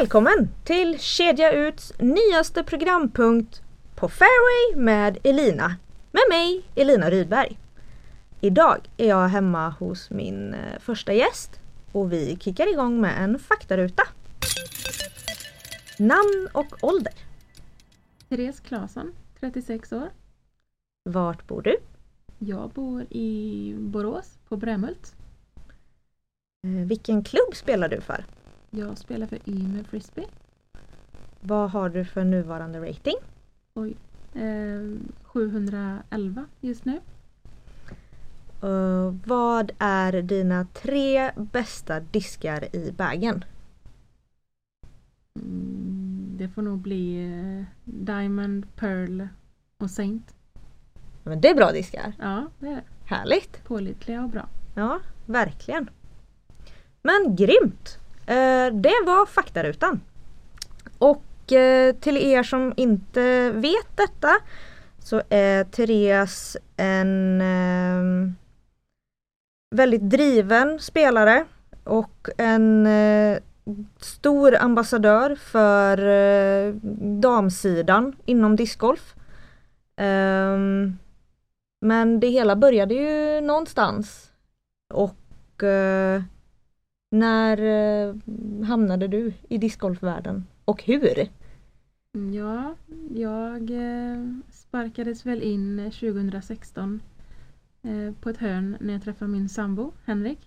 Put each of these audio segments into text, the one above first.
Välkommen till Kedja Uts nyaste programpunkt På Fairway med Elina. Med mig, Elina Rydberg. Idag är jag hemma hos min eh, första gäst och vi kickar igång med en faktaruta. Namn och ålder. Therese Claesson, 36 år. Vart bor du? Jag bor i Borås på Brämhult. Eh, Vilken klubb spelar du för? Jag spelar för Ymer Frisbee. Vad har du för nuvarande rating? Oj. Eh, 711 just nu. Eh, vad är dina tre bästa diskar i bagen? Mm, det får nog bli eh, Diamond, Pearl och Saint. Men det är bra diskar. Ja, det är. Härligt! Pålitliga och bra. Ja, verkligen. Men grymt! Eh, det var faktarutan. Och eh, till er som inte vet detta så är Therese en eh, väldigt driven spelare och en stor ambassadör för damsidan inom discgolf. Ehm, men det hela började ju någonstans och när eh, hamnade du i discgolfvärlden och hur? Mm, Ja, jag eh, sparkades väl in eh, 2016 eh, på ett hörn när jag träffade min sambo Henrik.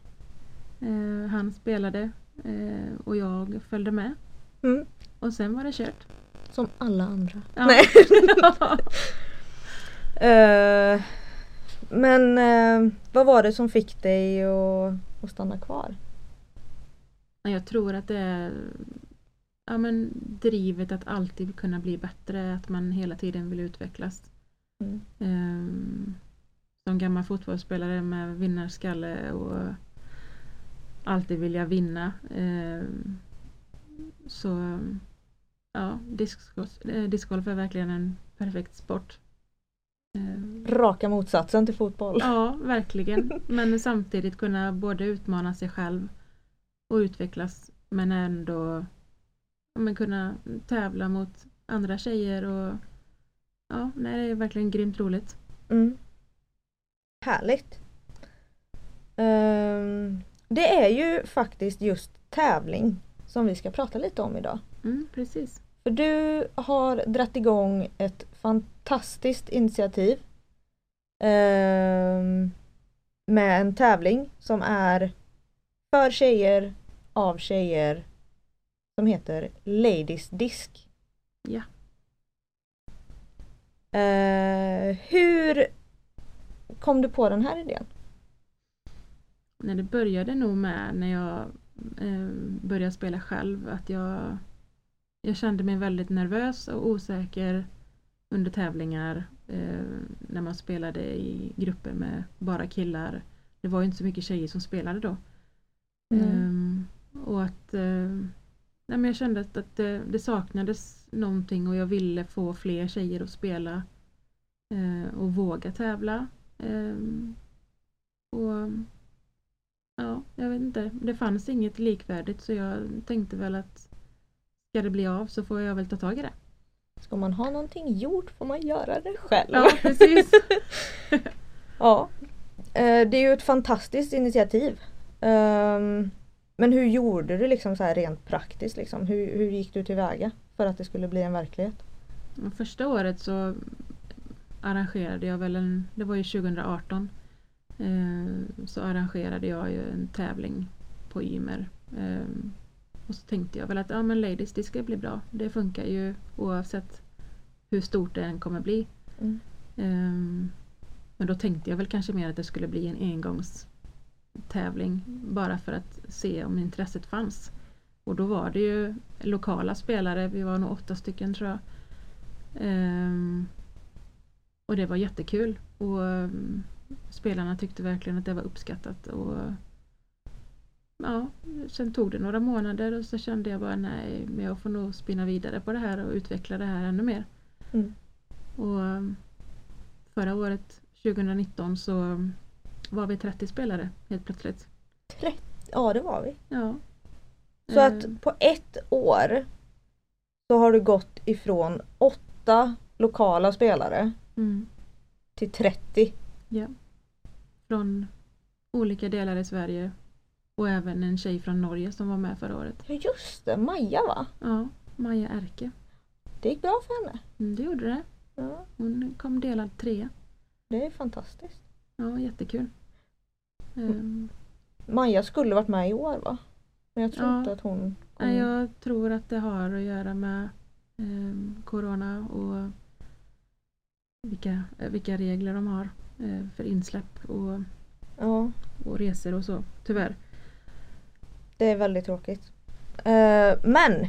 Han spelade och jag följde med. Mm. Och sen var det kört. Som alla andra. Ja. Nej. Eh, men eh, vad var det som fick dig att, att stanna kvar? Ja, Jag tror att det är ja, men drivet att alltid kunna bli bättre, att man hela tiden vill utvecklas. Mm. Ehm, som gammal fotbollsspelare med vinnarskalle och alltid vilja vinna. ehm, så ja, discgolf, eh, discgolf är verkligen en perfekt sport. Ehm, Raka motsatsen till fotboll. Ja, verkligen. Men samtidigt kunna både utmana sig själv och utvecklas men ändå ja, men kunna tävla mot andra tjejer och ja, nej, det är verkligen grymt roligt. Mm. Härligt. Ehm, det är ju faktiskt just tävling som vi ska prata lite om idag. Mm, precis. För du har dratt igång ett fantastiskt initiativ ehm, med en tävling som är för tjejer, av tjejer som heter Ladies Disc. Ja. Eh, hur kom du på den här idén? När det började nog med när jag eh, började spela själv att jag, jag kände mig väldigt nervös och osäker under tävlingar eh, när man spelade i grupper med bara killar. Det var ju inte så mycket tjejer som spelade då. Mm. Ehm, och att eh, nej, men jag kände att, att det, det saknades någonting och jag ville få fler tjejer att spela eh, och våga tävla. Ehm, och ja, jag vet inte. Det fanns inget likvärdigt så jag tänkte väl att ska det bli av så får jag väl ta tag i det. Ska man ha någonting gjort får man göra det själv. Ja, precis. ja. Eh, Det är ju ett fantastiskt initiativ. Ehm, Men hur gjorde du liksom så här rent praktiskt? Liksom? Hur, hur gick du tillväga för att det skulle bli en verklighet? Första året så arrangerade jag väl en, det var ju 2018, eh, så arrangerade jag ju en tävling på Ymer. Eh, och så tänkte jag väl att ja men ladies det ska bli bra. Det funkar ju oavsett hur stort det än kommer bli. Mm. Ehm, men då tänkte jag väl kanske mer att det skulle bli en engångstävling bara för att se om intresset fanns. Och då var det ju lokala spelare, vi var nog åtta stycken tror jag. Ehm, och det var jättekul och um, spelarna tyckte verkligen att det var uppskattat. Och, ja, sen tog det några månader och så kände jag bara nej, men jag får nog spinna vidare på det här och utveckla det här ännu mer. Mm. Och um, förra året, 2019, så var vi 30 spelare helt plötsligt. Ja det var vi. Ja. Så Eh, att på ett år så har du gått ifrån åtta lokala spelare mm, till 30. ja. Från olika delar i Sverige och även en tjej från Norge som var med förra året. Ja just det, Maja va? Ja, Maja Erke. Det gick bra för henne. Mm, det gjorde det. Ja, Hon kom delad trea. det är fantastiskt. Ja, jättekul. Ehm, Maja skulle varit med i år va? Men jag tror Ja. inte att hon kom. nej, jag tror att det har att göra med ehm, Corona och vilka, eh, vilka regler de har eh, för insläpp och, Ja, och resor och så. Tyvärr. det är väldigt tråkigt. Eh, men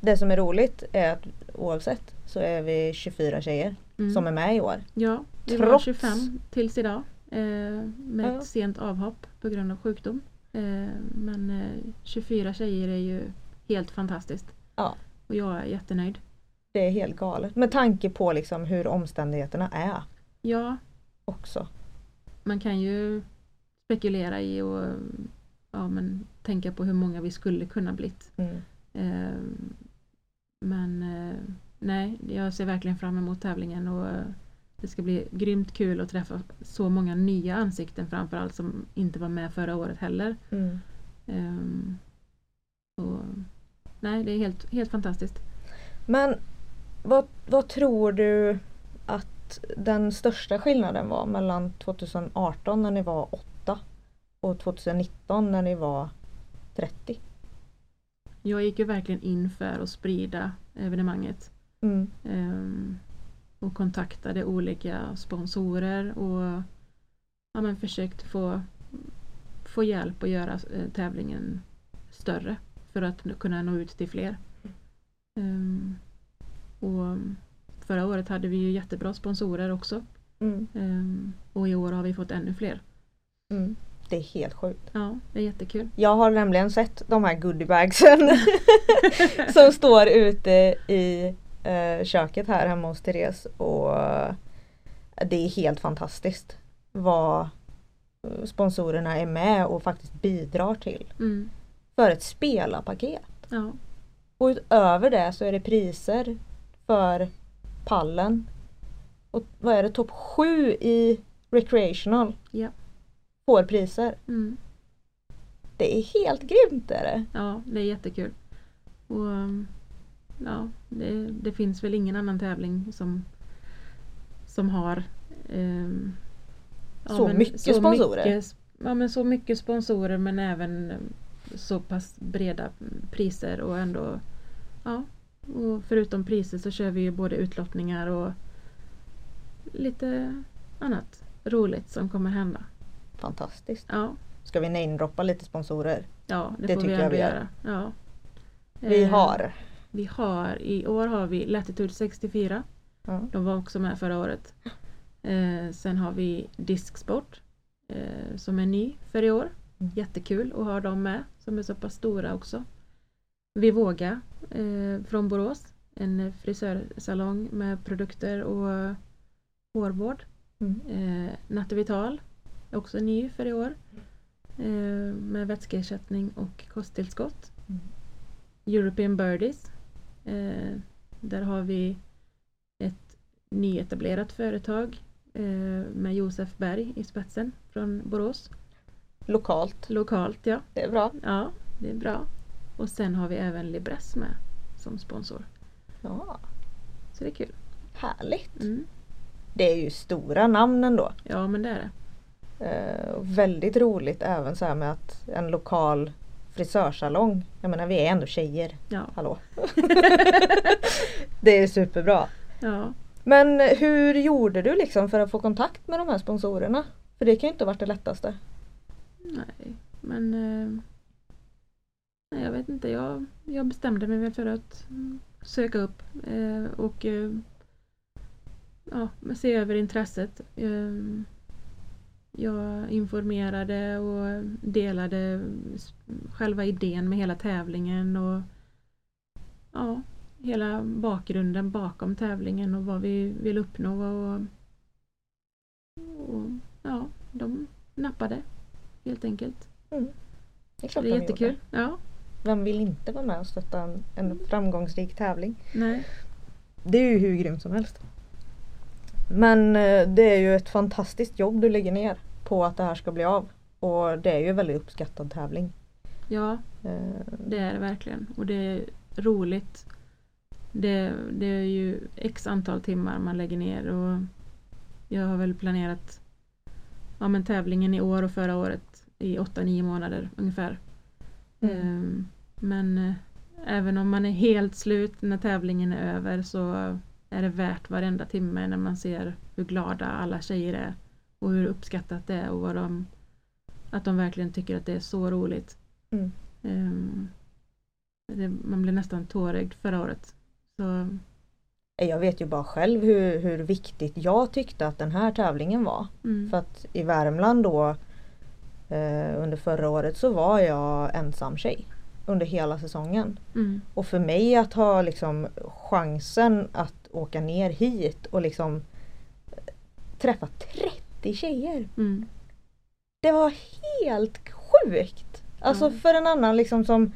det som är roligt är att oavsett så är vi 24 tjejer Mm. som är med i år. Ja, vi var Trots- 25 tills idag. Eh, med Ja. ett sent avhopp på grund av sjukdom. Eh, men eh, 24 tjejer är ju helt fantastiskt. Ja. Och jag är jättenöjd. Det är helt galet. Med tanke på liksom hur omständigheterna är Ja, också. man kan ju spekulera i och ja, men, tänka på hur många vi skulle kunna blivit. Mm. Eh, men eh, nej, jag ser verkligen fram emot tävlingen och eh, det ska bli grymt kul att träffa så många nya ansikten framförallt som inte var med förra året heller. Mm. Ehm, och, nej, det är helt, helt fantastiskt. Men vad, vad tror du att den största skillnaden var mellan 2018 när ni var 8 och 2019 när ni var 30? Jag gick ju verkligen in för att sprida evenemanget. Mm. Ehm, och kontaktade olika sponsorer och ja, men försökt få, få hjälp att göra eh, tävlingen större för att kunna nå ut till fler. Ehm, och förra året hade vi ju jättebra sponsorer också Mm. Ehm, och i år har vi fått ännu fler. Mm. Det är helt sjukt. Ja, det är jättekul. Jag har nämligen sett de här goodiebagsen som står ute i eh, köket här hemma hos Therese och eh, det är helt fantastiskt vad eh, sponsorerna är med och faktiskt bidrar till Mm, för ett spelarpaket. ja, Och utöver det så är det priser för pallen. Och vad är det, topp sju i recreational ja. får priser. Mm. Det är helt grymt är det. Ja, det är jättekul. Och ja, det, det finns väl ingen annan tävling som, som har ehm, Så mycket sponsorer. Mycket, ja, men så mycket sponsorer men även så pass breda priser och ändå ja, och förutom priser så kör vi ju både utlottningar och lite annat roligt som kommer hända. Fantastiskt. Ja, Ska vi namedroppa lite sponsorer? ja det, Det får vi tycker jag ändå vi gör. göra. Ja. Vi Eh, har Vi har, i år har vi Latitude 64. Ja. De var också med förra året. Eh, sen har vi Disksport eh, som är ny för i år. Mm. Jättekul att ha dem med som är så pass stora också. Vivoga eh, från Borås. En frisörsalong med produkter och hårvård. Mm. Eh, Nativital är också ny för i år. Eh, med vätskeersättning och kosttillskott. Mm. European Birdies. Eh, där har vi ett nyetablerat företag eh, med Josef Berg i spetsen från Borås. lokalt. Lokalt ja. Det är bra. ja. det är bra. Och sen har vi även Libresse med som sponsor. Ja, Så det är kul. härligt. Mm. Det är ju stora namn ändå. Ja men det är det. Eh, väldigt roligt även så här med att en lokal frisörsalong. Jag menar vi är ändå tjejer. Ja. Hallå. det är superbra. ja. Men hur gjorde du liksom för att få kontakt med de här sponsorerna? För det kan ju inte ha varit det lättaste. Nej, men eh, nej, jag vet inte. Jag, jag bestämde mig för att söka upp eh, och eh, ja, se över intresset. Jag informerade och delade själva idén med hela tävlingen och ja, hela bakgrunden bakom tävlingen och vad vi vill uppnå. Och, och ja, de nappade helt enkelt. Det är Det är jättekul. gjorde. Ja, Vem vill inte vara med och stötta en, en framgångsrik tävling? nej. Det är ju hur grymt som helst. Men eh, det är ju ett fantastiskt jobb du lägger ner på att det här ska bli av. Och det är ju en väldigt uppskattad tävling. Ja, Eh, det är det verkligen. Och det är roligt. Det, det är ju x antal timmar man lägger ner och jag har väl planerat ja, men tävlingen i år och förra året i 8-9 månader ungefär. Mm. Ehm, Men eh, även om man är helt slut när tävlingen är över så är det värt varenda timme när man ser hur glada alla tjejer är och hur uppskattat det är och vad de, att de verkligen tycker att det är så roligt. Mm. Ehm, det, man blev nästan tårögd förra året. Så Jag vet ju bara själv hur, hur viktigt jag tyckte att den här tävlingen var. mm, För att i Värmland då eh, under förra året så var jag ensam tjej. Under hela säsongen. mm, Och för mig att ha liksom chansen att åka ner hit och liksom eh, träffa 30 tjejer. mm, Det var helt sjukt! Alltså Ja. för en annan liksom som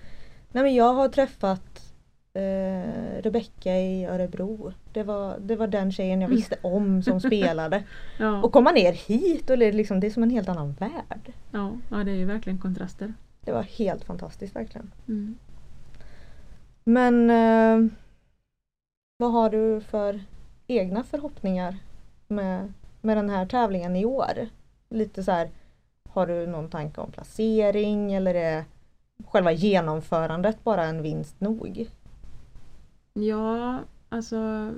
Nej men jag har träffat eh, Rebecka i Örebro. Det var, det var den tjejen jag Mm. visste om som spelade. ja, Och komma ner hit och det liksom, det är som en helt annan värld. ja, ja, det är ju verkligen kontraster. Det var helt fantastiskt verkligen. Mm. Men eh, vad har du för egna förhoppningar med, med den här tävlingen i år? Lite så här, har du någon tanke om placering eller är själva genomförandet bara en vinst nog? Ja, alltså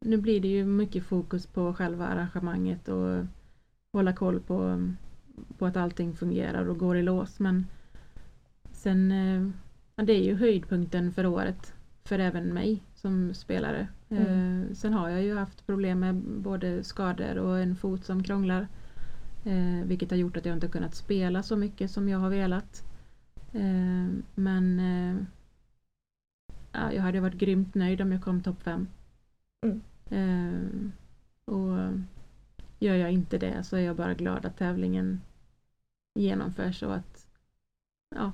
nu blir det ju mycket fokus på själva arrangemanget och hålla koll på, på att allting fungerar och går i lås. Men sen, eh, ja, det är ju höjdpunkten för året för även mig som spelare. Mm. Eh, sen har jag ju haft problem med både skador och en fot som krånglar. Eh, vilket har gjort att jag inte kunnat spela så mycket som jag har velat. Eh, men eh, ja, jag hade varit grymt nöjd om jag kom topp fem. Mm. Eh, och gör jag inte det så är jag bara glad att tävlingen genomförs och att, ja,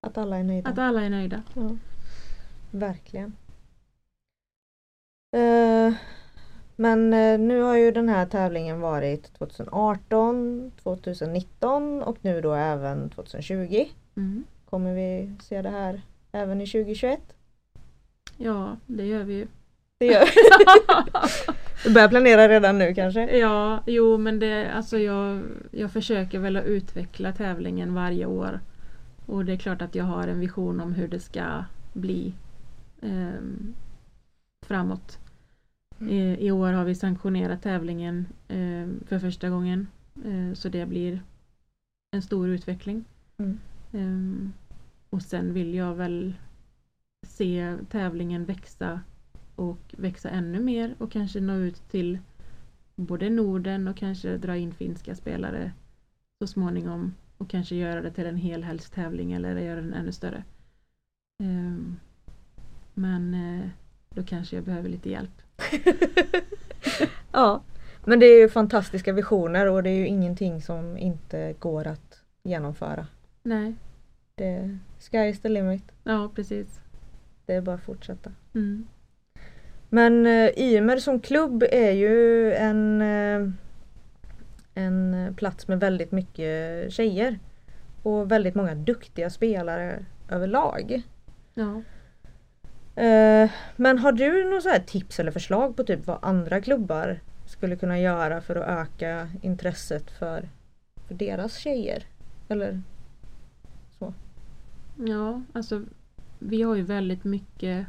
Att alla är nöjda? att alla är nöjda. Ja, verkligen. Eh, men eh, nu har ju den här tävlingen varit 2018, 2019 och nu då även 2020. Mm. Kommer vi se det här även i 2021? Ja, det gör vi ju. Det gör Du börjar planera redan nu kanske? Ja, jo men det, alltså jag, jag försöker väl att utveckla tävlingen varje år. Och det är klart att jag har en vision om hur det ska bli ehm, framåt. I, I år har vi sanktionerat tävlingen ehm, för första gången. Eh, så det blir en stor utveckling. Mm. Ehm, och sen vill jag väl se tävlingen växa och växa ännu mer och kanske nå ut till både Norden och kanske dra in finska spelare så småningom och kanske göra det till en helhelgstävling eller göra den ännu större. Ehm, men eh, då kanske jag behöver lite hjälp. Ja, men det är ju fantastiska visioner och det är ju ingenting som inte går att genomföra. Nej, Det, sky is the limit. ja precis. Det är bara att fortsätta. Mm. Men eh, Ymer som klubb är ju en, eh, en plats med väldigt mycket tjejer. Och väldigt många duktiga spelare överlag. Ja. Eh, men har du några så här tips eller förslag på typ vad andra klubbar skulle kunna göra för att öka intresset för, för deras tjejer? Eller så? Ja, alltså vi har ju väldigt mycket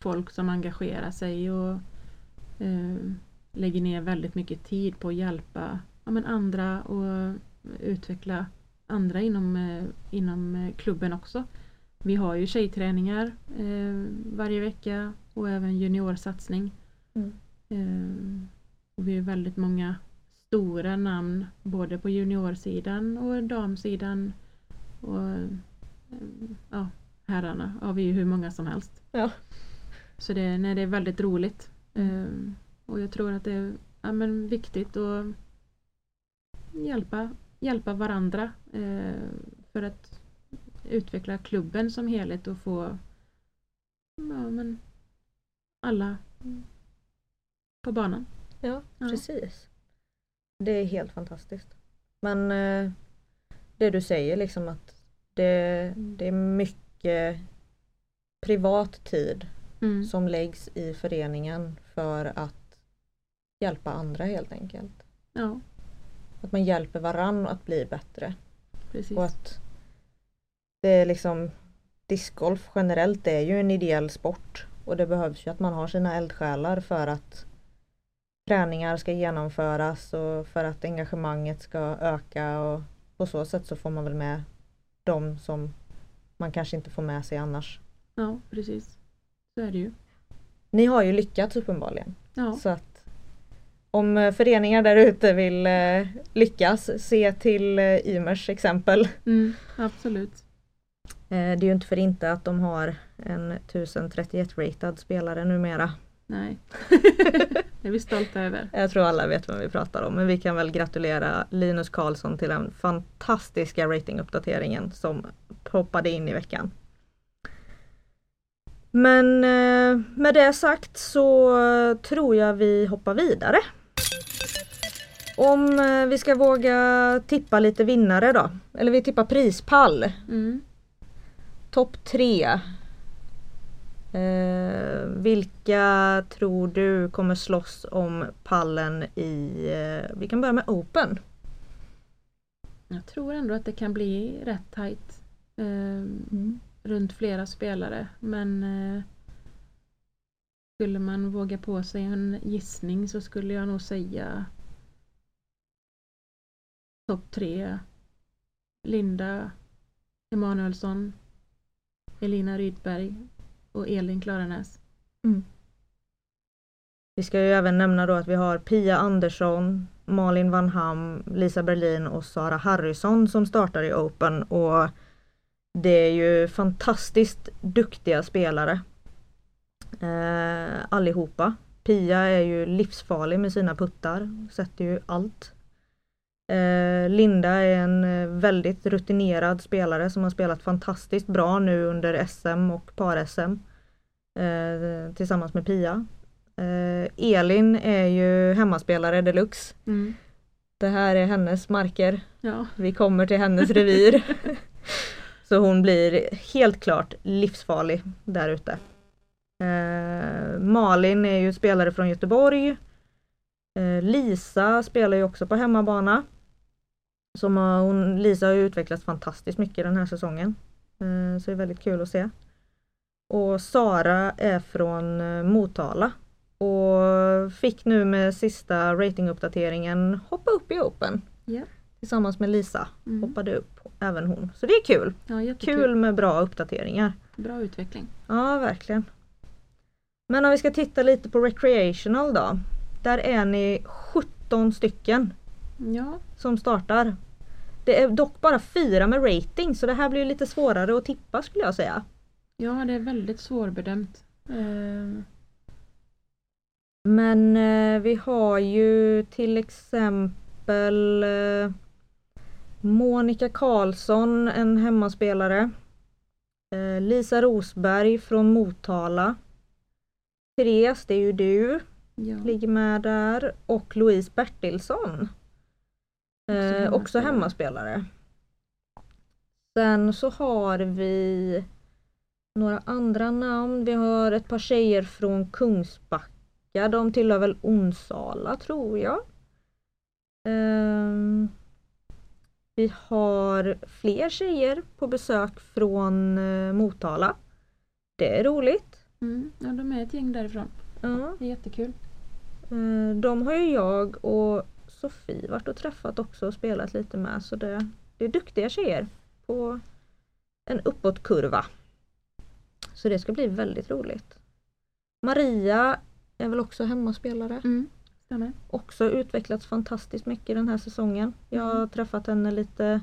folk som engagerar sig och eh, lägger ner väldigt mycket tid på att hjälpa ja, men andra och utveckla andra inom, eh, inom eh, klubben också. Vi har ju tjejträningar eh, varje vecka och även juniorsatsning. Mm. Eh, och vi är väldigt många stora namn både på juniorsidan och damsidan. Och eh, ja, herrarna har vi ju hur många som helst. Ja. Så det, nej, det är väldigt roligt. Eh, och jag tror att det är ja, men viktigt att hjälpa, hjälpa varandra eh, för att utveckla klubben som helhet och få ja, men alla på banan. Ja, Ja. precis. Det är helt fantastiskt. Men eh, det du säger liksom att det, det är mycket privat tid Mm. som läggs i föreningen för att hjälpa andra helt enkelt. Ja, Att man hjälper varann att bli bättre. precis. Och att det är liksom discgolf generellt är ju en ideell sport och det behövs ju att man har sina eldsjälar för att träningar ska genomföras och för att engagemanget ska öka och på så sätt så får man väl med de som man kanske inte får med sig annars. Ja, precis. Så är det ju. Ni har ju lyckats uppenbarligen. Ja, Så att om eh, föreningar där ute vill eh, lyckas, se till eh, Ymers exempel. mm, absolut. Eh, Det är ju inte för inte att de har en 1031 ratad spelare numera. Nej. det är vi stolta över. Jag tror alla vet vad vi pratar om men vi kan väl gratulera Linus Karlsson till den fantastiska ratinguppdateringen som poppade in i veckan. Men eh, med det sagt så tror jag vi hoppar vidare. Om eh, vi ska våga tippa lite vinnare då. Eller vi tippar prispall. Mm. Topp tre. Eh, vilka tror du kommer slåss om pallen i, eh, vi kan börja med Open. Jag tror ändå att det kan bli rätt tajt. Eh, runt flera spelare men eh, skulle man våga på sig en gissning så skulle jag nog säga topp tre Linda Emanuelsson Elina Rydberg och Elin Klaranäs. Mm. Vi ska ju även nämna då att vi har Pia Andersson, Malin Van Ham, Lisa Berlin och Sara Harrison som startar i Open och det är ju fantastiskt duktiga spelare. Eh, allihopa. Pia är ju livsfarlig med sina puttar, sätter ju allt. Eh, Linda är en eh, väldigt rutinerad spelare som har spelat fantastiskt bra nu under SM och par-SM. Eh, tillsammans med Pia. Elin är ju hemmaspelare deluxe. Mm. Det här är hennes marker. Ja, Vi kommer till hennes revir. Så hon blir helt klart livsfarlig där ute. Eh, Malin är ju spelare från Göteborg. Eh, Lisa spelar ju också på hemmabana. Som har, hon, Lisa har utvecklats fantastiskt mycket den här säsongen. Eh, så det är väldigt kul att se. Och Sara är från eh, Motala. Och fick nu med sista ratinguppdateringen hoppa upp i Open. Ja. Tillsammans med Lisa Mm. hoppade upp även hon. Så det är kul. ja. Kul med bra uppdateringar. Bra utveckling. Ja, verkligen. Men om vi ska titta lite på recreational då. Där är ni 17 stycken Ja, som startar. Det är dock bara fyra med rating så det här blir lite svårare att tippa skulle jag säga. ja det är väldigt svårbedömt. Eh, Men eh, vi har ju till exempel eh, Monica Karlsson, en hemmaspelare. Eh, Lisa Rosberg från Motala. Therese, det är ju du, ja. ligger med där. Och Louise Bertilsson. Eh, också hemmaspelare. Sen så har vi några andra namn. Vi har ett par tjejer från Kungsbacka. De tillhör väl Onsala tror jag. Ehm, vi har fler tjejer på besök från eh, Motala. Det är roligt. Mm. Ja, de är ett gäng därifrån. Ja. Det är jättekul. Eh, De har ju jag och Sofie varit och träffat också och spelat lite med så det, det är duktiga tjejer på en uppåtkurva. Så det ska bli väldigt roligt. Maria är väl också hemmaspelare. Mm. Stämmer. Också utvecklats fantastiskt mycket den här säsongen. Jag har träffat henne lite,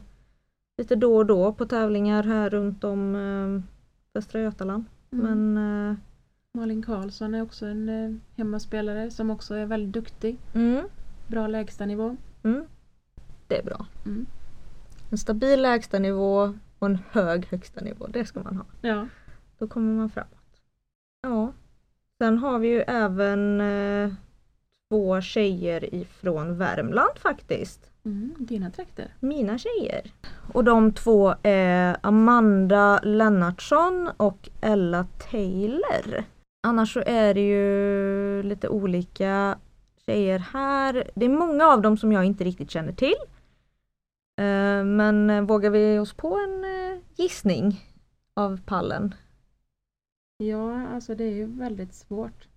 lite då och då på tävlingar här runt om eh, Västra Götaland. Mm. Men eh, Malin Karlsson är också en eh, hemmaspelare som också är väldigt duktig. mm, Bra lägstanivå. mm, det är bra. Mm. En stabil lägstanivå och en hög högsta nivå, det ska man ha. Ja. Då kommer man framåt. Ja. Sen har vi ju även eh, två tjejer ifrån Värmland faktiskt. Mm. Dina trakter. Mina tjejer. Och de två är Amanda Lennartsson och Ella Taylor. Annars så är det ju lite olika tjejer här. Det är många av dem som jag inte riktigt känner till. Eh, Men eh, vågar vi oss på en eh, gissning av pallen? Ja, alltså det är ju väldigt svårt.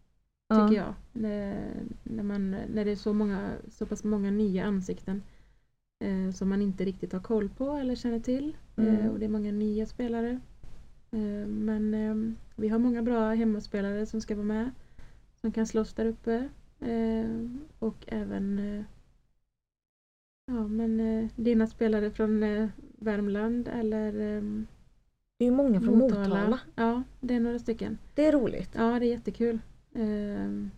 Ja. Tycker jag. När, när, man, när det är så, många, så pass många nya ansikten. Eh, som man inte riktigt har koll på eller känner till. Mm. Eh, och det är många nya spelare. Eh, men vi har många bra hemmaspelare som ska vara med. Som kan slåss där uppe. Eh, och även eh, Ja men eh, dina spelare från eh, Värmland eller ehm, Det är ju många från Motala. Ja, det är några stycken. Det är roligt. Ja, det är jättekul. Ehm,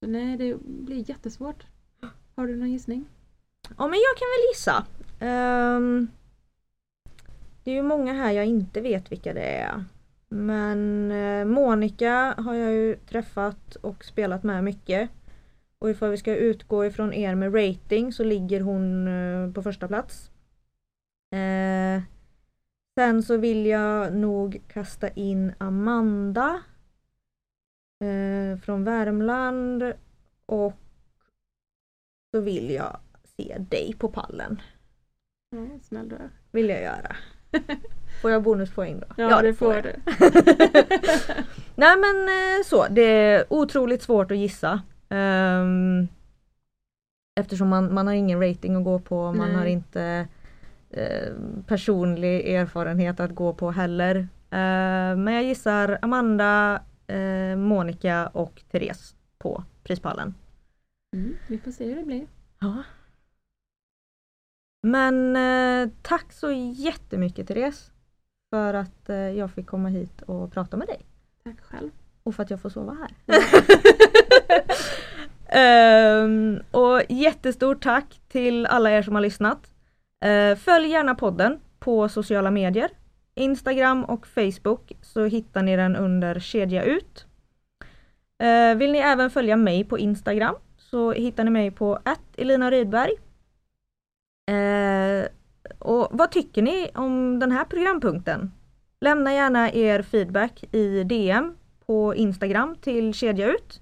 så nej, det blir jättesvårt. Har du någon gissning? Ja men jag kan väl gissa. Ehm, det är ju många här jag inte vet vilka det är. Men eh, Monica har jag ju träffat och spelat med mycket. Och ifall vi ska utgå ifrån er med rating så ligger hon eh, på första plats. Eh, sen så vill jag nog kasta in Amanda. Eh, från Värmland. Och så vill jag se dig på pallen. Ja, snäll du. Vill jag göra. Får jag bonuspoäng då? Ja, det får du. Nej men eh, så, det är otroligt svårt att gissa. Ehm, eftersom man, man har ingen rating att gå på, man Nej. har inte eh, personlig erfarenhet att gå på heller. Eh, men jag gissar Amanda, eh, Monica och Therese på prispallen. Mm, vi får se hur det blir. Ja. Men eh, tack så jättemycket Therese för att eh, jag fick komma hit och prata med dig. Tack själv. Och för att jag får sova här. Ehm, och jättestort tack till alla er som har lyssnat. Eh, följ gärna podden på sociala medier. Instagram och Facebook så hittar ni den under kedja ut. Eh, vill ni även följa mig på Instagram så hittar ni mig på Elina Rydberg. Eh, och vad tycker ni om den här programpunkten? Lämna gärna er feedback i DM på Instagram till kedja ut.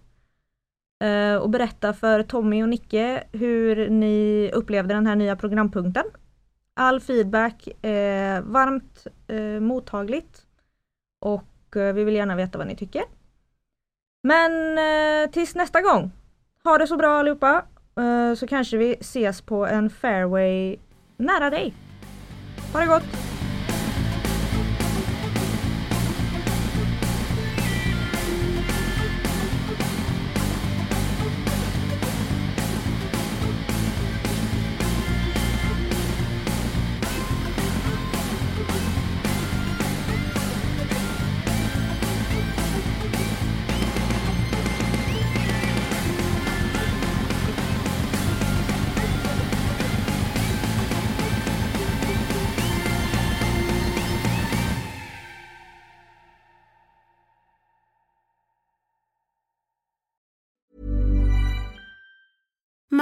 Eh, och berätta för Tommy och Nicke hur ni upplevde den här nya programpunkten. All feedback är varmt eh, mottagligt och eh, vi vill gärna veta vad ni tycker. Men eh, tills nästa gång, ha det så bra allihopa Eh, så kanske vi ses på en fairway nära dig. Ha det gott!